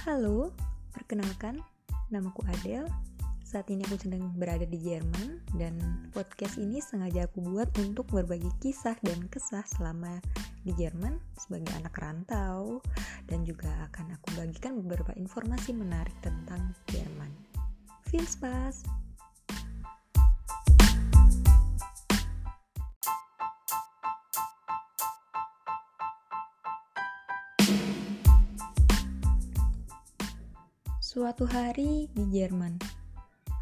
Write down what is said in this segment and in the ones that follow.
Halo, perkenalkan, namaku Adele. Saat ini aku sedang berada di Jerman dan podcast ini sengaja aku buat untuk berbagi kisah dan kesah selama di Jerman sebagai anak rantau dan juga akan aku bagikan beberapa informasi menarik tentang Jerman. Viel Spaß! Suatu hari di Jerman.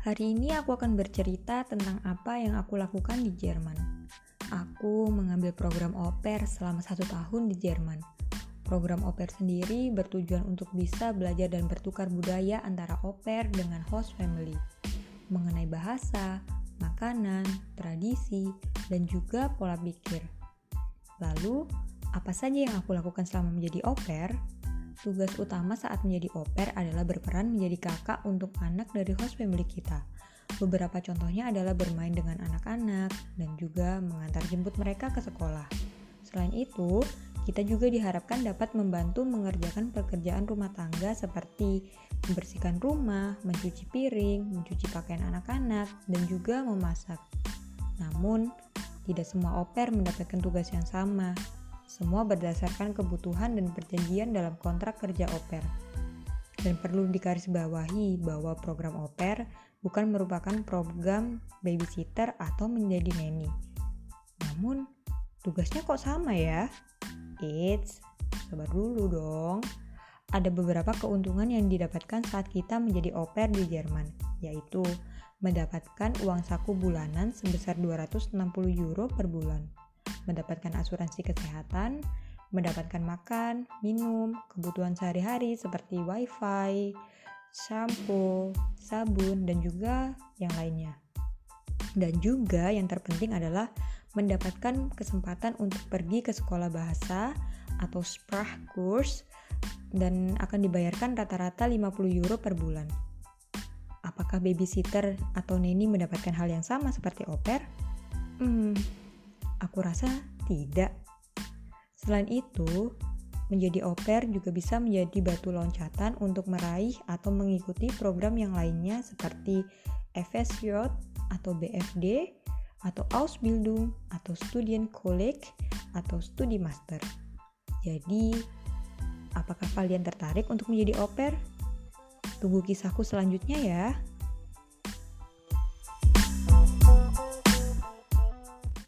Hari ini aku akan bercerita tentang apa yang aku lakukan di Jerman. Aku mengambil program pair selama satu tahun di Jerman. Program pair sendiri bertujuan untuk bisa belajar dan bertukar budaya antara pair dengan host family. Mengenai bahasa, makanan, tradisi, dan juga pola pikir. Lalu, apa saja yang aku lakukan selama menjadi pair? Tugas utama saat menjadi oper adalah berperan menjadi kakak untuk anak dari host family kita. Beberapa contohnya adalah bermain dengan anak-anak dan juga mengantar jemput mereka ke sekolah. Selain itu, kita juga diharapkan dapat membantu mengerjakan pekerjaan rumah tangga seperti membersihkan rumah, mencuci piring, mencuci pakaian anak-anak, dan juga memasak. Namun, tidak semua oper mendapatkan tugas yang sama, semua berdasarkan kebutuhan dan perjanjian dalam kontrak kerja oper. Dan perlu dikarisbawahi bahwa program oper bukan merupakan program babysitter atau menjadi nanny. Namun, tugasnya kok sama ya? Eits, sabar dulu dong. Ada beberapa keuntungan yang didapatkan saat kita menjadi oper di Jerman, yaitu mendapatkan uang saku bulanan sebesar 260 euro per bulan mendapatkan asuransi kesehatan, mendapatkan makan, minum, kebutuhan sehari-hari seperti wifi, shampoo, sabun, dan juga yang lainnya. Dan juga yang terpenting adalah mendapatkan kesempatan untuk pergi ke sekolah bahasa atau Sprachkurs dan akan dibayarkan rata-rata 50 euro per bulan. Apakah babysitter atau neni mendapatkan hal yang sama seperti oper? Hmm, Aku rasa tidak. Selain itu, menjadi pair juga bisa menjadi batu loncatan untuk meraih atau mengikuti program yang lainnya seperti FSJ atau BFD atau Ausbildung atau Studienkolleg atau Studi Master. Jadi, apakah kalian tertarik untuk menjadi au pair? Tunggu kisahku selanjutnya ya.